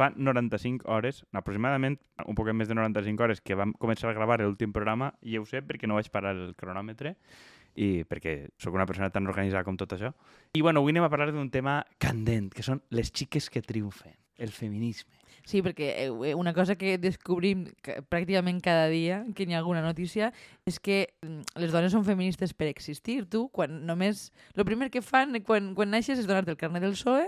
fa 95 hores, aproximadament un poquet més de 95 hores, que vam començar a gravar l'últim programa, i ja ho sé perquè no vaig parar el cronòmetre, i perquè sóc una persona tan organitzada com tot això. I bueno, avui anem a parlar d'un tema candent, que són les xiques que triomfen, el feminisme. Sí, perquè eh, una cosa que descobrim ca- pràcticament cada dia que hi ha alguna notícia és que mm, les dones són feministes per existir. Tu, quan només... El primer que fan quan, quan naixes és donar-te el carnet del PSOE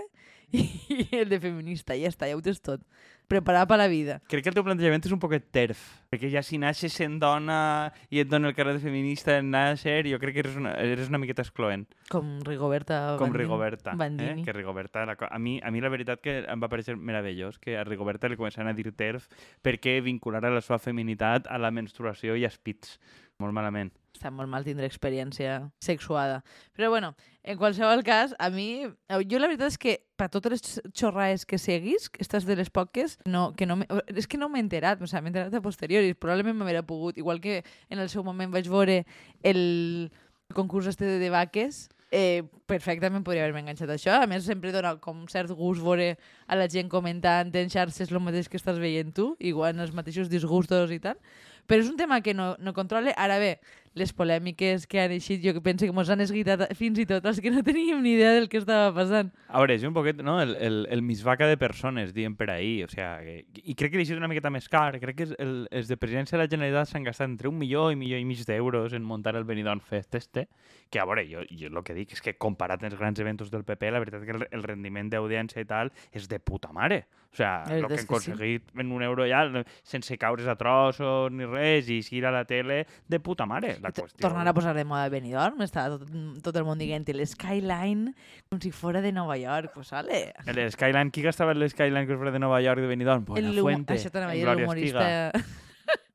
i, el de feminista. Ja està, ja ho tens tot. Preparar per la vida. Crec que el teu plantejament és un poquet terf, perquè ja si naixes sent dona i et dona el carrer de feminista en nàixer, jo crec que eres una, eres una miqueta excloent, Com Rigoberta com Bandini. Rigoberta. Bandini. Eh? Que Rigoberta, la, a, mi, a mi la veritat que em va parecer meravellós que a Rigoberta li començaran a dir terf perquè vinculara la seva feminitat a la menstruació i als pits. Molt malament. Està molt mal tindre experiència sexuada. Però bueno, en qualsevol cas, a mi... Jo la veritat és que per totes les xorraes que seguis, estas de les poques, no, que no és que no m'he enterat, o sigui, m'he enterat a posteriori, probablement m'hauria pogut, igual que en el seu moment vaig veure el concurs este de, de vaques, eh, perfectament podria haver-me enganxat a això. A més, sempre dona com cert gust veure a la gent comentant en xarxes el mateix que estàs veient tu, igual els mateixos disgustos i tal. Però és un tema que no, no controle. Ara bé, les polèmiques que han eixit, jo que penso que mos han esguitat fins i tot els que no teníem ni idea del que estava passant. A veure, és un poquet, no?, el, el, el misvaca de persones, diem per ahir, o sea, que, i crec que ha sigut una miqueta més car, crec que el, els de presidència de la Generalitat s'han gastat entre un milió i milió i mig d'euros en muntar el Benidorm Fest este, que a veure, jo, jo el que dic és que comparat amb els grans eventos del PP, la veritat que el, el rendiment d'audiència i tal és de puta mare. O sea, el que és han que sí. aconseguit en un euro ja, sense caure's a trossos ni res, i seguir a la tele, de puta mare. La qüestió... Tornar a posar de moda Benidorm, està tot, tot el món dient l'Skyline com si fora de Nova York, pues vale. El Skyline, qui gastava el Skyline que us de Nova York de Benidorm? Buena El Fuente, Això t'anava a dir, l'humorista.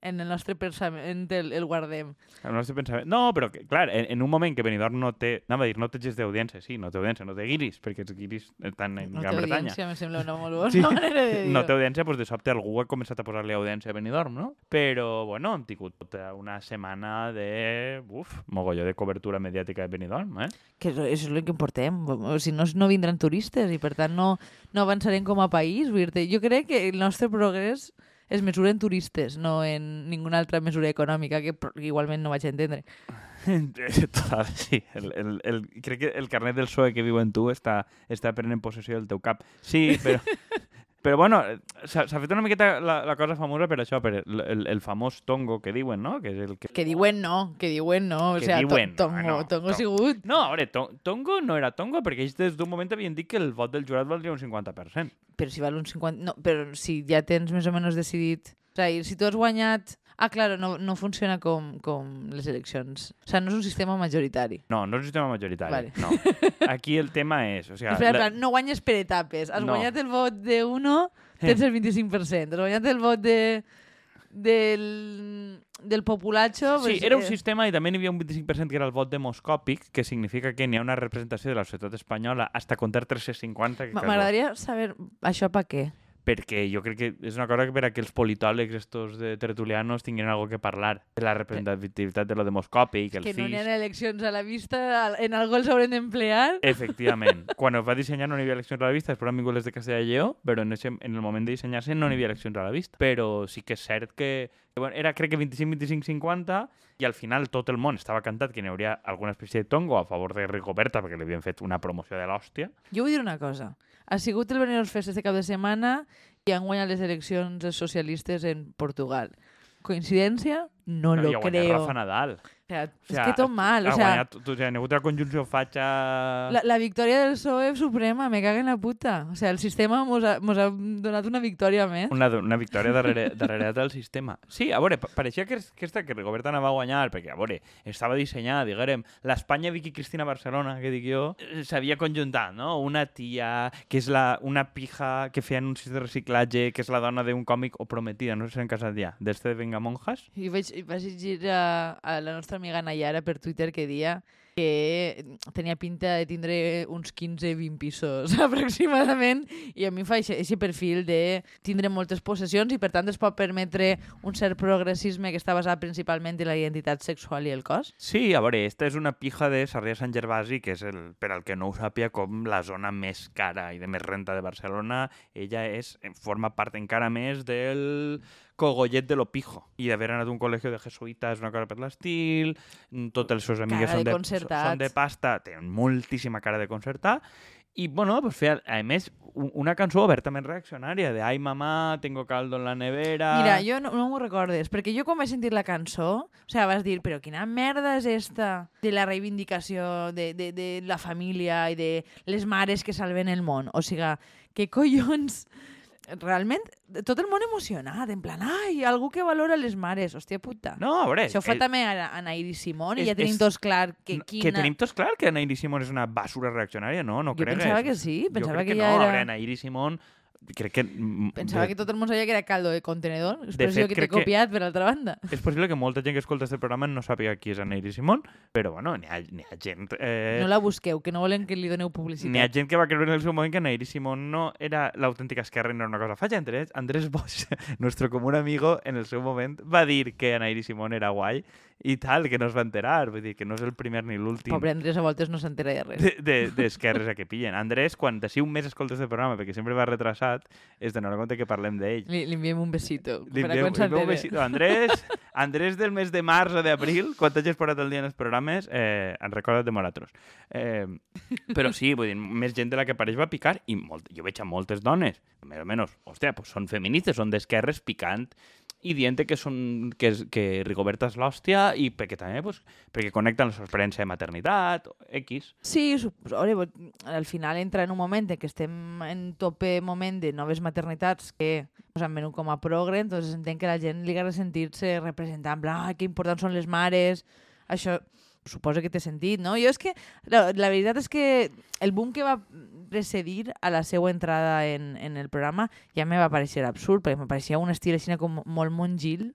En el nostre pensament el, el guardem. El nostre pensament... No, però, que, clar, en, en un moment que Benidorm no té... Anava a dir, no té gest d'audiència, sí, no té audiència, no té guiris, perquè els guiris estan en No té Gran Bretanya. audiència, em sembla una molt bona Sí. manera de dir No té audiència, doncs de sobte algú ha començat a posar-li audiència a Benidorm, no? Però, bueno, hem tingut tota una setmana de... Uf, mogolló de cobertura mediàtica de Benidorm, eh? Que això és el que importem. O si no, no vindran turistes i, per tant, no, no avançarem com a país. Vull dir jo crec que el nostre progrés es mesura en turistes, no en ninguna altra mesura econòmica, que igualment no vaig entendre. Total, sí. El, el, el, crec que el carnet del PSOE que viu en tu està, està prenent possessió del teu cap. Sí, però... Però bueno, s'ha fet una miqueta la, la cosa famosa per això, per el, el, el famós tongo que diuen, no? Que és el que... Que diuen no, que diuen no. O Que sea, to- diuen, tongo, ah, no, tongo to- ha sigut... No, a veure, to Tongo no era Tongo perquè ells des d'un moment havien dit que el vot del jurat valdria un 50%. Però si val un 50... No, però si ja tens més o menys decidit... O sigui, si tu has guanyat... Ah, claro, no, no funciona com, com les eleccions. O sigui, no és un sistema majoritari. No, no és un sistema majoritari. Vale. No. Aquí el tema és... O sigui, Espera, la- espera, no guanyes per etapes. Has No. guanyat el vot de uno, tens el 25%. Has guanyat el vot de, del, del populacho... Sí, pues, era un eh, sistema i també n'hi havia un 25% que era el vot demoscòpic, que significa que n'hi ha una representació de la societat espanyola hasta comptar 350. que Ma- cal vot. M'agradaria saber això per què. Perquè jo crec que és una cosa que per a que els politòlegs estos de tertulianos tinguin algo que parlar de la representativitat de lo demoscòpic, el Que no CIS... hi ha eleccions a la vista, en algo els haurem d'emplear. Efectivament. Quan es va dissenyar no n'hi havia eleccions a la vista, després han vingut les de Castella i Lleó, però en, ese, en el moment de dissenyar-se no n'hi havia eleccions a la vista. Però sí que és cert que que, bueno, era crec que 25-25-50 i al final tot el món estava cantat que n'hi hauria alguna espècie de tongo a favor de Rigoberta perquè li havien fet una promoció de l'hòstia. Jo vull dir una cosa. Ha sigut el Benidorm Fest este cap de setmana i han guanyat les eleccions socialistes en Portugal. Coincidència? No Però lo creo. Rafa Nadal. O sea, O sea, que tot mal. O sea, guanyat, o sea, hi ha hagut la conjunció fatxa... la, la victòria del PSOE suprema, me cago en la puta. O sea, el sistema mos ha, mos ha donat una victòria més. Una, una victòria darrere, darrere del sistema. Sí, a veure, pa- pareixia que, que, esta, que Rigoberta anava a guanyar, perquè, a veure, estava dissenyada, diguem, l'Espanya Vicky Cristina Barcelona, que dic jo, eh, s'havia conjuntat, no? Una tia, que és la, una pija que feia anuncis de reciclatge, que és la dona d'un còmic o prometida, no sé si s'han casat ja, d'este de Vengamonjas. I veig, i vaig llegir a, a la nostra amiga Nayara per Twitter que dia que tenia pinta de tindre uns 15-20 pisos aproximadament i a mi fa aquest perfil de tindre moltes possessions i per tant es pot permetre un cert progressisme que està basat principalment en la identitat sexual i el cos. Sí, a veure, esta és una pija de Sarrià Sant Gervasi, que és, el, per al que no ho sàpia, com la zona més cara i de més renta de Barcelona. Ella és, forma part encara més del cogollet de lo pijo. I d'haver anat a un col·legi de jesuïtes, una cosa per l'estil, tots els seus amigues Cara són de de, són de pasta, tenen moltíssima cara de concertar, i, bueno, pues feia, a més, un- una cançó obertament reaccionària, de «Ai, mamà, tengo caldo en la nevera...» Mira, jo no, no m'ho recordes, perquè jo quan vaig sentir la cançó, o sigui, vas dir, però quina merda és esta de la reivindicació de, de, de la família i de les mares que salven el món? O sigui, què collons... Realment, tot el món emocionat, en plan, ai, algú que valora les mares, hòstia puta. No, a veure... Això ho fa el- també a, a Nairi Simón i ja tenim és- tots clar que No, quina... Que tenim tots clar que Anaïri Simón és una basura reaccionària, no? No Jo cregues. pensava que sí, Jo pensava crec que que, ja no. era- A veure, Anaïri Simón, crec que... Pensava de- que tot el món sabia que era caldo de contenedor, expressió fet, que t'he copiat per altra banda. És possible que molta gent que escolta este programa no sàpiga qui és Anaïri Simón, però bueno, n'hi ha, ha gent... Eh, No la busqueu, que no volen que li doneu N'hi ha publicitat. gent que va creure en el seu moment que Anaïri Simón no era l'autèntica esquerra i no era una cosa faja. Andrés, Andrés Bosch, nuestro común amigo, en el seu moment va dir que Anaïri Simón era guai i tal, que no es va enterar. Vull dir, que no és el primer ni l'últim. Pobre Andrés a voltes no s'entera de res. de- de- d'esquerres a que pillen. Andrés, quan d'ací un mes escoltes el programa, perquè sempre va retrasat, és de donar compte que parlem d'ell. Li, li enviem un besito. Li enviem- li enviem un s'entere. besito. Andrés, Andrés del mes de març o d'abril, quan t'hagis posat el dia en els programes, eh, en recorda't de nosaltres. Eh, però sí, vull dir, més gent de la que apareix va picar i molt, jo veig a moltes dones, més o menys, hòstia, pues són feministes, són d'esquerres picant i dient que, són, que, que Rigoberta és l'hòstia i perquè també pues, perquè connecten la experiència de maternitat, X. Sí, suposo, al final entra en un moment en què estem en tope moment de noves maternitats que ens han venut com a progre, entonces entenc que la gent li agrada sentir-se representant, en plan, ah, que importants són les mares, això suposo que té sentit, no? Jo és que, la, la veritat és que el boom que va precedir a la seva entrada en, en el programa ja me va parecer absurd, perquè me pareixia un estil així com molt monjil,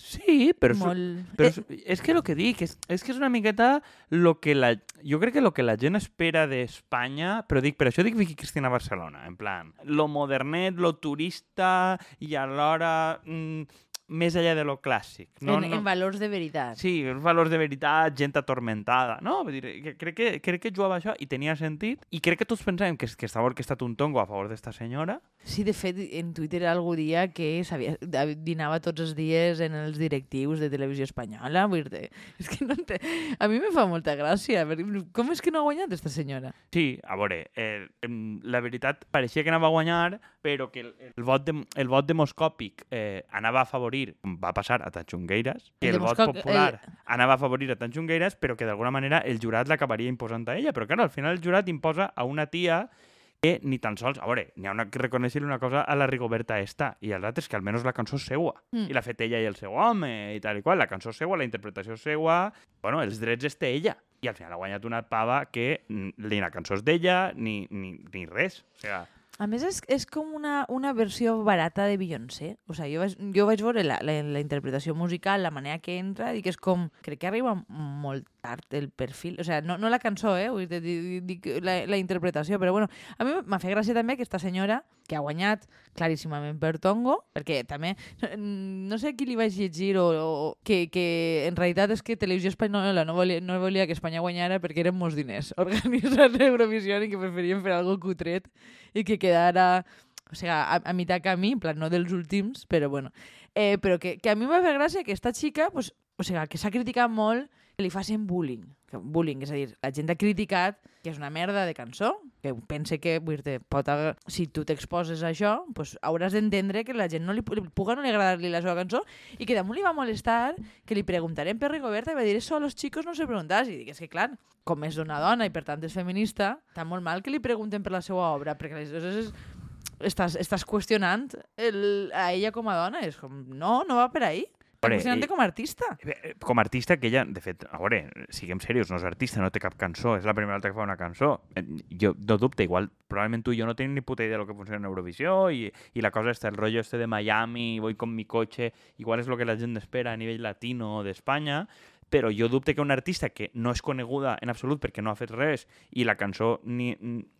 Sí, però... molt... Però Eh, és, és que el que dic, és, és que és una miqueta lo que la... Jo crec que el que la gent espera d'Espanya, però dic, per això dic Vicky Cristina Barcelona, en plan, lo modernet, lo turista i alhora mm, més allà de lo clàssic. No, en, no, en valors de veritat. Sí, els valors de veritat, gent atormentada. No, vull dir, que crec que, crec que jugava això i tenia sentit. I crec que tots pensàvem que, que estava orquestat un tongo a favor d'esta senyora. Sí, de fet, en Twitter algú dia que sabia, dinava tots els dies en els directius de televisió espanyola. Vull dir, és que no ente... A mi me fa molta gràcia. Com és que no ha guanyat aquesta senyora? Sí, a veure, eh, la veritat pareixia que anava a guanyar, però que el, el, vot, de, el vot demoscòpic eh, anava a afavorir, com va passar a Tanxungueiras, que El vot popular anava a afavorir a Tanxungueiras, però que d'alguna manera el jurat l'acabaria imposant a ella. Però clar, al final el jurat imposa a una tia que ni tan sols... A veure, n'hi ha una, que reconèixer una cosa a la Rigoberta esta, i els altres que almenys la cançó és seua. Mm. I l'ha fet ella i el seu home, i tal i qual. La cançó és seua, la interpretació és seua... Bueno, els drets té ella. I al final ha guanyat una pava que ni la cançó és d'ella, ni, ni, ni res. O sigui, A més, és, és com una, una versió barata de Beyoncé. O sigui, jo vaig, jo vaig veure la, la, la interpretació musical, la manera que entra, i que és com... Crec que arriba molt tard el perfil. O sigui, no, no la cançó, eh? Dic, dic la, la interpretació, però bueno, a mi m'ha fet gràcia també aquesta senyora que ha guanyat claríssimament per Tongo, perquè també, no sé qui li vaig llegir o, o que, que en realitat és que Televisió Espanyola no volia, no volia que Espanya guanyara perquè eren molts diners organitzar l'Eurovisió i que preferien fer algo cutret i que quedara o sigui, a, a mitjà camí, en plan, no dels últims, però bueno. Eh, però que, que a mi m'ha fet gràcia que esta xica, pues, o sigui, que s'ha criticat molt que li facin bullying. Bullying, és a dir, la gent ha criticat que és una merda de cançó, que pense que, vull dir pot, si tu t'exposes a això, pues, hauràs d'entendre que la gent no li, li puga no li agradar-li la seva cançó i que damunt li va molestar que li preguntarem per Rigoberta i va dir eso a los chicos no se preguntas. I dic, és que clar, com és una dona i per tant és feminista, està molt mal que li pregunten per la seva obra, perquè aleshores és, estàs, estàs qüestionant el, a ella com a dona. És com, no, no va per ahí. Veure, com a artista. Eh, Com a artista, que ella, de fet, a veure, siguem serios, no és artista, no té cap cançó, és la primera volta que fa una cançó. Eh, Jo no dubte, igual, probablement tu i jo no tenim ni puta idea de lo que funciona en Eurovisió i, i la cosa està, el rollo este de Miami, voy con mi coche, igual és lo que la gent espera a nivell latino d'Espanya, però jo dubte que un artista que no és coneguda en absolut perquè no ha fet res i la cançó ni,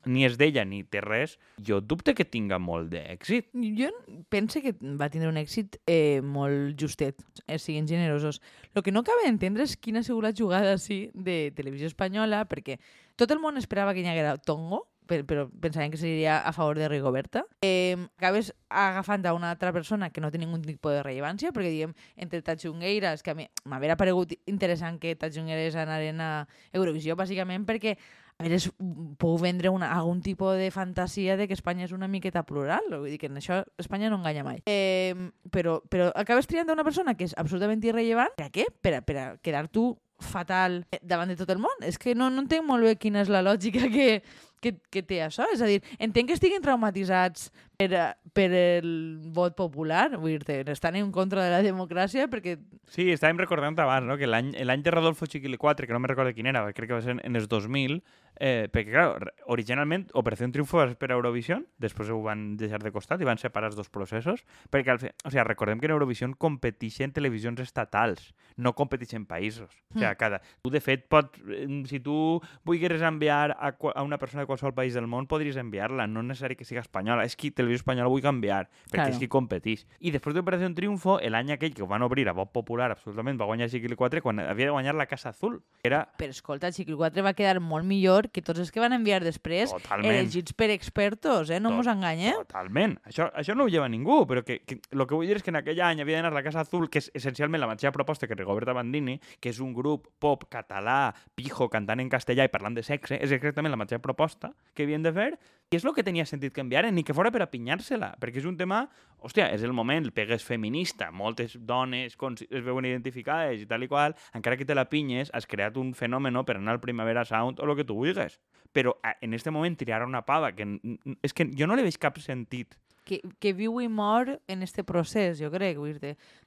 ni és d'ella ni té res, jo dubte que tinga molt d'èxit. Jo penso que va tindre un èxit eh, molt justet, eh, siguin generosos. El que no acaba d'entendre és quina ha sigut la jugada sí, de televisió espanyola, perquè tot el món esperava que hi haguera tongo, per- però pensaven que seria a favor de Rigoberta. Eh, acabes agafant a una altra persona que no té ningun tipus de rellevància, perquè diguem, entre Tatxungueiras, que a mi m'hauria paregut interessant que Tatxungueiras anaren a Eurovisió, bàsicament perquè es, pou vendre una, algun tipus de fantasia de que Espanya és una miqueta plural. Vull dir que en això Espanya no enganya mai. Eh, però, però acabes triant una persona que és absolutament irrellevant. Per a què? Per a, per a quedar tu fatal davant de tot el món. És que no, no entenc molt bé quina és la lògica que, que, que té això. És a dir, entenc que estiguin traumatitzats per, per el vot popular, vull dir-te, estan en contra de la democràcia perquè Sí, estàvem recordant abans, no? que l'any de Rodolfo Chiquili 4, que no me recordo quin era, crec que va ser en els 2000, eh, perquè, clar, originalment Operació Triunfo va ser per a Eurovisió, després ho van deixar de costat i van separar els dos processos, perquè, al fi, o sigui, recordem que en Eurovisió competeixen televisions estatals, no competeixen països. O sigui, Mm. cada... Tu, de fet, pot, eh, si tu volgueres enviar a, a una persona de qualsevol país del món, podries enviar-la, no és necessari que siga espanyola. És qui televisió espanyola vull canviar, perquè Claro. és qui competeix. I després d'Operació Triunfo, l'any aquell que ho van obrir a vot popular, absolutament, va guanyar Chiquili 4 quan havia de guanyar la Casa Azul. que Era Però escolta, Chiquil 4 va quedar molt millor que tots els que van enviar després Totalment. elegits per expertos, eh? No Tot- mos enganyem. Totalment. Això, això no ho lleva ningú, però que, que, lo que vull dir és que en aquell any havia d'anar a la Casa Azul, que és essencialment la mateixa proposta que Rigoberta Bandini, que és un grup pop català, pijo, cantant en castellà i parlant de sexe, és exactament la mateixa proposta que havien de fer, i és el que tenia sentit que enviaren, ni que fora per a pinyar-se-la, perquè és un tema, hòstia, és el moment, el pegues feminista, moltes dones es veuen identificades i tal i qual, encara que te la pinyes, has creat un fenomen per anar al Primavera Sound o el que tu vulguis. Però en este moment triar una pava que... És que jo no li veig cap sentit. Que, que viu i mor en este procés, jo crec. Vull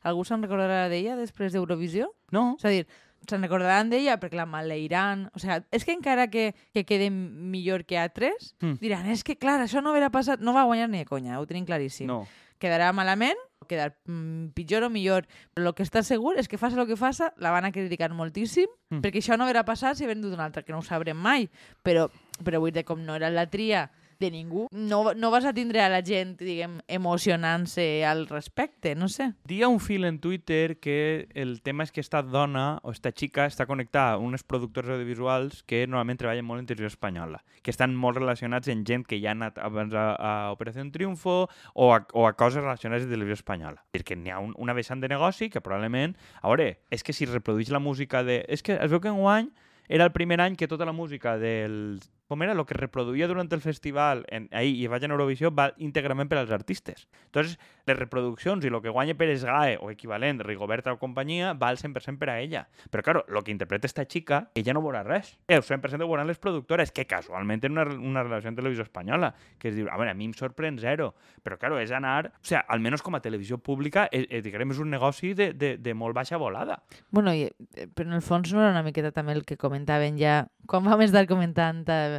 Algú se'n recordarà d'ella després d'Eurovisió? No? És a dir, se'n recordaran d'ella perquè la maleiran. O sigui, és que encara que, que quede millor que altres, Mm. diran, és que clar, això no haurà passat, no va guanyar ni de conya, ho tenim claríssim. No. Quedarà malament, quedar mm, pitjor o millor. Però el que està segur és que faça el que faça, la van a criticar moltíssim, Mm. perquè això no haurà passat si dut una altra, que no ho sabrem mai. Però, però vull dir, com no era la tria de ningú, no, no vas a tindre a la gent, diguem, emocionant-se al respecte, no sé. Dia un fil en Twitter que el tema és que esta dona o esta xica està connectada a uns productors audiovisuals que normalment treballen molt en televisió espanyola, que estan molt relacionats en gent que ja ha anat abans a, a Operació Triunfo o a, o a coses relacionades amb televisió espanyola. És que n'hi ha un, una vessant de negoci que probablement... A veure, és que si reprodueix la música de... És que es veu que enguany era el primer any que tota la música del... Com era? El que reproduïa durant el festival en, ahir i vaig a Eurovisió va íntegrament per als artistes. Entonces, les reproduccions i el que guanya per SGAE o equivalent, Rigoberta o companyia, va al 100% per a ella. Però, claro, el que interpreta esta xica, ella no veurà res. El 100% ho veuran les productores, que casualment tenen una, una relació amb televisió espanyola, que es diu, a veure, a mi em sorprèn zero. Però, claro, és anar... O sigui, almenys com a televisió pública, eh, eh, diguem, és un negoci de, de, de molt baixa volada. Bueno, i, eh, però en el fons no era una miqueta també el que comentaven ja quan vam estar comentant eh,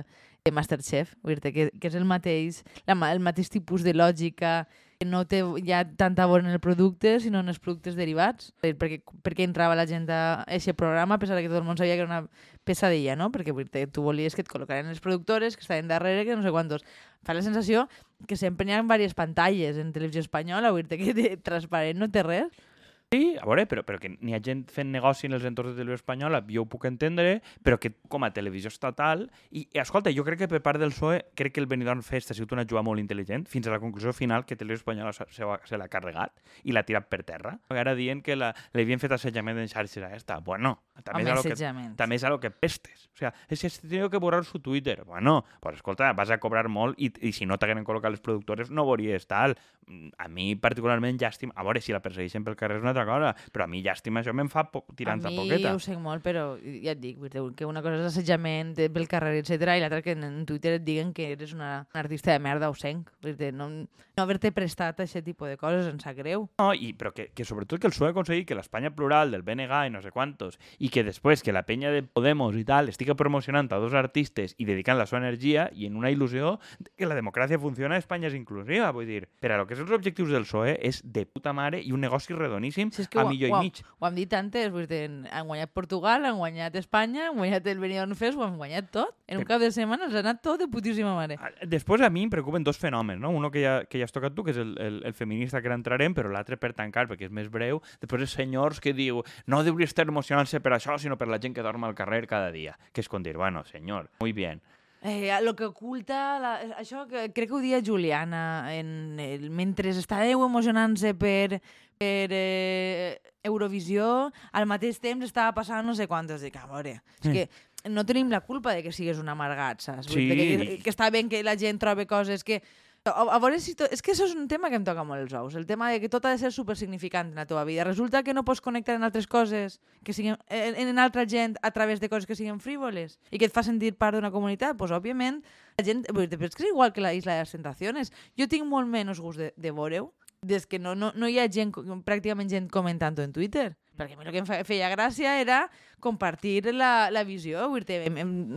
Masterchef, vull que, que és el mateix, la, el mateix tipus de lògica, que no té ja tanta bona en el producte, sinó en els productes derivats. Perquè, perquè entrava la gent a aquest programa, a pesar de que tot el món sabia que era una pesadilla, no? Perquè vull dir, tu volies que et col·locaren les productores, que estaven darrere, que no sé quantos. Fa la sensació que sempre hi ha diverses pantalles en televisió espanyola, vull dir que de transparent no té res. Sí, a veure, però, però que n'hi ha gent fent negoci en els entorns de televisió espanyola, jo ho puc entendre, però que com a televisió estatal... I, i escolta, jo crec que per part del PSOE, crec que el Benidorm Fest ha sigut una jugada molt intel·ligent, fins a la conclusió final que televisió espanyola se, se, l'ha carregat i l'ha tirat per terra. Ara dient que li havien fet assetjament en xarxes a esta. Bueno, també Home, és algo que, també és algo que pestes. O sea, es que has tenido que borrar su Twitter. Bueno, pues escolta, vas a cobrar molt i, i si no t'hagueren col·locat les productores no veuries tal. Mm, a mi particularment llàstima, a veure, si la persegueixen pel carrer és una altra cosa, però a mi llàstima això me'n fa po tirant a, a mi poqueta. ho sé molt, però ja et dic, que una cosa és assetjament pel carrer, etc i l'altra que en Twitter et diguen que eres una, una artista de merda ho senc. No, no haver-te prestat a aquest tipus de coses em sap greu. No, i, però que, que sobretot que el PSOE ha aconseguit que l'Espanya plural del BNG i no sé quantos, i que després que la penya de Podemos i tal estigui promocionant a dos artistes i dedicant la seva energia i en una il·lusió que la democràcia funciona a Espanya és inclusiva. Vull dir, per a lo que són els objectius del PSOE és de puta mare i un negoci redoníssim Si és que a ho- millor ho- i mig. Ho hem dit antes, vull dir, han guanyat Portugal, han guanyat Espanya, han guanyat el Benidorm Fest, ho han guanyat tot. En un Que- cap de setmana els ha anat tot de putíssima mare. Ah, Després a mi em preocupen dos fenòmens, no? Uno que ja, que ja has tocat tu, que és el, el, el feminista que entrarem, però l'altre per tancar, perquè és més breu. Després els senyors que diu no hauria estar emocionant-se per això, sinó per la gent que dorm al carrer cada dia. Que és com dir, bueno, senyor, muy bien. Eh, lo que oculta, la, això que crec que ho dia Juliana, en el, mentre estàveu emocionant-se per, per eh, Eurovisió, al mateix temps estava passant no sé quantos. Dic, a veure, és Mm. que no tenim la culpa de que sigues un amargat, saps? Vull dir Sí. Que, que està bé que la gent trobi coses que... A, a veure si... To... És que això és un tema que em toca molt els ous. El tema de que tot ha de ser supersignificant en la teva vida. Resulta que no pots connectar en altres coses, que siguin, en, en altra gent a través de coses que siguin frívoles i que et fa sentir part d'una comunitat. Doncs, pues, òbviament, la gent... Però és que és igual que la Isla de les Tentaciones. Jo tinc molt menys gust de, de veure-ho des que no, no, no hi ha gent, pràcticament gent comentant en Twitter. Perquè a mi el que em fe- feia gràcia era compartir la, la visió,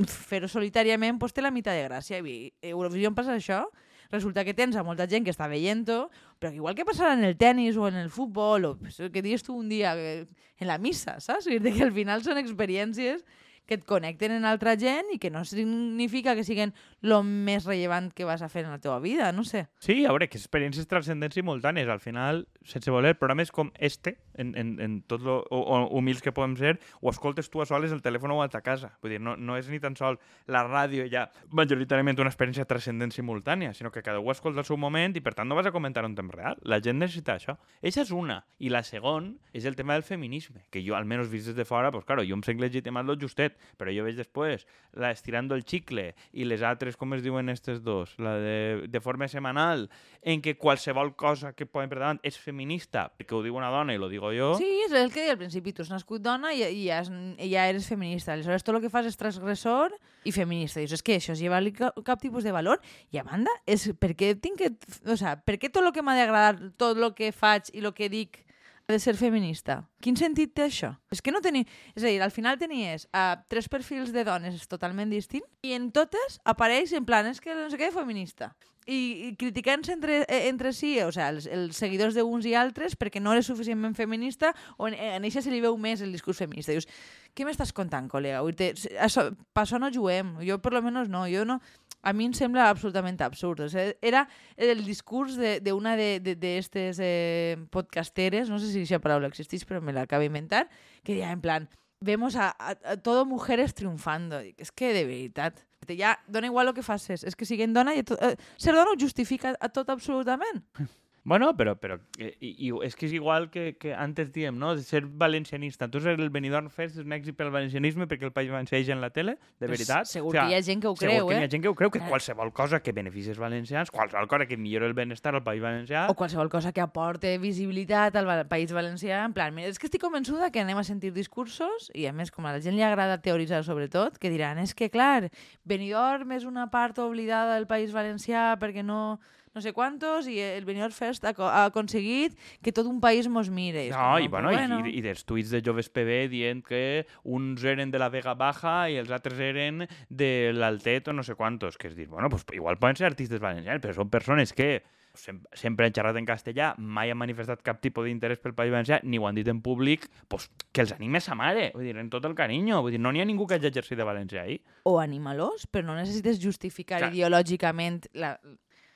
fer-ho solitàriament pues, té la meitat de gràcia. I Eurovisió em passa això, resulta que tens a molta gent que està veient-ho, però igual que passarà en el tennis o en el futbol, o que dius tu un dia que- en la missa, saps? Dir que al final són experiències que et connecten en altra gent i que no significa que siguin el més rellevant que vas a fer en la teva vida, no sé. Sí, a veure, que experiències transcendents simultànies. Al final, sense voler, programes com este, en, en, en tot lo o, o, humils que podem ser, ho escoltes tu a soles el telèfon o a ta casa. Vull dir, no, no és ni tan sol la ràdio ja majoritàriament una experiència transcendent simultània, sinó que cada un escolta al seu moment i per tant no vas a comentar en temps real. La gent necessita això. Eixa és una. I la segon és el tema del feminisme, que jo almenys vist des de fora, pues claro, jo em sent legitimat lo justet, però jo veig després la Estirando el Chicle i les altres, com es diuen aquestes dos, la de, de forma setmanal, en què qualsevol cosa que poden per davant és feminista, perquè ho diu una dona i lo digo jo, Sí, és el que deia al principi, tu has nascut dona i, i, has, i ja eres feminista. Aleshores, tot el que fas és transgressor i feminista. Dius, és que això és llevar-li cap, cap tipus de valor. I a banda, és per què tinc que... O sea, per què tot el que m'ha d'agradar, tot el que faig i el que dic de ser feminista? Quin sentit té això? És que no tenia... És a dir, al final tenies uh, tres perfils de dones totalment distints i en totes apareix en plan, és que no sé què, feminista. I, i criticant-se entre, eh, entre si, o sigui, els, els seguidors d'uns i altres perquè no eres suficientment feminista o en, en eixa se li veu més el discurs feminista. Dius, què m'estàs contant, col·lega? Vull això, per això no juguem. Jo, per lo menos, no. Jo no... A mi em sembla absolutament absurd. O sigui, era el discurs d'una d'aquestes eh, podcasteres, no sé si aquesta paraula existeix, però me l'acabo d'inventar, que deia en plan, vemos a, a, a todo mujeres triunfando. Dic, és que de veritat, ja dona igual el que facis, és que siguin dona i tot, eh, ser dona ho justifica a tot absolutament. Bueno, però, però eh, i, i és que és igual que, que antes diem, no? De ser valencianista. Tu el Benidorm Fest és un èxit pel valencianisme perquè el País Valencià en la tele, de veritat. Segur O sea, que hi ha gent que ho Segur creu, que hi eh? ha gent que ho creu, que Eh. qualsevol cosa que benefici els valencians, qualsevol cosa que millora el benestar al País Valencià... O qualsevol cosa que aporte visibilitat al País Valencià, en plan, mira, és que estic convençuda que anem a sentir discursos, i a més, com a la gent li agrada teoritzar sobre tot, que diran, és que, clar, Benidorm és una part oblidada del País Valencià perquè no no sé quantos, i el Benidorm Fest ha, ha aconseguit que tot un país mos mire. No, com, i, bueno, bueno. i, i dels tuits de Joves PB dient que uns eren de la Vega Baja i els altres eren de l'Altet o no sé quantos, que és dir, bueno, pues igual poden ser artistes valencians, però són persones que sem sempre han xerrat en castellà, mai han manifestat cap tipus d'interès pel País Valencià, ni ho han dit en públic, pues, que els anime sa mare, vull dir, en tot el carinyo, vull dir, no n'hi ha ningú que hagi exercit de valencià ahí. O animalos, però no necessites justificar Clar. ideològicament la...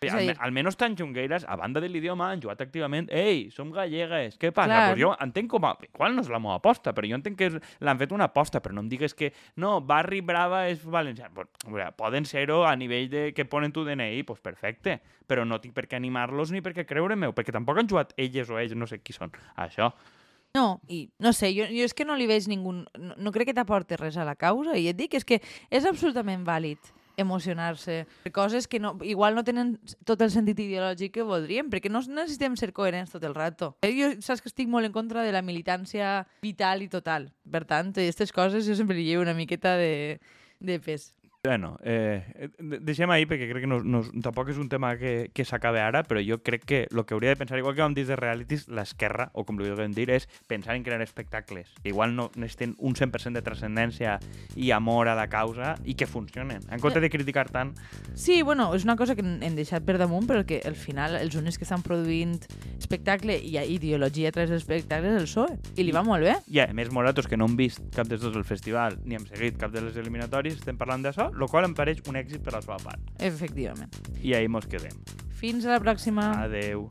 Al, dir, almenys tan xungueires, a banda de l'idioma, han jugat activament ei, som gallegues, què passa? Clar. Pues jo entenc com a... Igual no és la meva aposta, però jo entenc que l'han fet una aposta, però no em digues que no, Barri Brava és valencià. Pues, poden ser-ho a nivell de que ponen tu DNI, pues perfecte, però no tinc per què animar-los ni per què creure-meu, perquè tampoc han jugat elles o ells, no sé qui són, a això. No, i no sé, jo, jo és que no li veig ningú... No, no crec que t'aporti res a la causa, i et dic, és que és absolutament vàlid emocionar-se coses que no, igual no tenen tot el sentit ideològic que voldríem, perquè no necessitem ser coherents tot el rato. Eh, Jo saps que estic molt en contra de la militància vital i total. Per tant, aquestes coses jo sempre li llevo una miqueta de, de pes. Bueno, eh, de- deixem ahir perquè crec que no, no, tampoc és un tema que, que s'acabe ara, però jo crec que el que hauria de pensar, igual que vam dir de realities, l'esquerra, o com li vulguem dir, és pensar en crear espectacles. Igual no necessiten un 100% de transcendència i amor a la causa i que funcionen. En compte de criticar tant, Sí, bueno, és una cosa que hem deixat per damunt, però que al final els únics que estan produint espectacle i ideologia a través dels espectacles és el PSOE. I li va molt bé. i a més nosaltres que no hem vist cap dels dos el festival ni hem seguit cap de les eliminatòries, estem parlant d'això, el qual em pareix un èxit per la seva part. Efectivament. I ahí mos quedem. Fins a la pròxima. Adeu.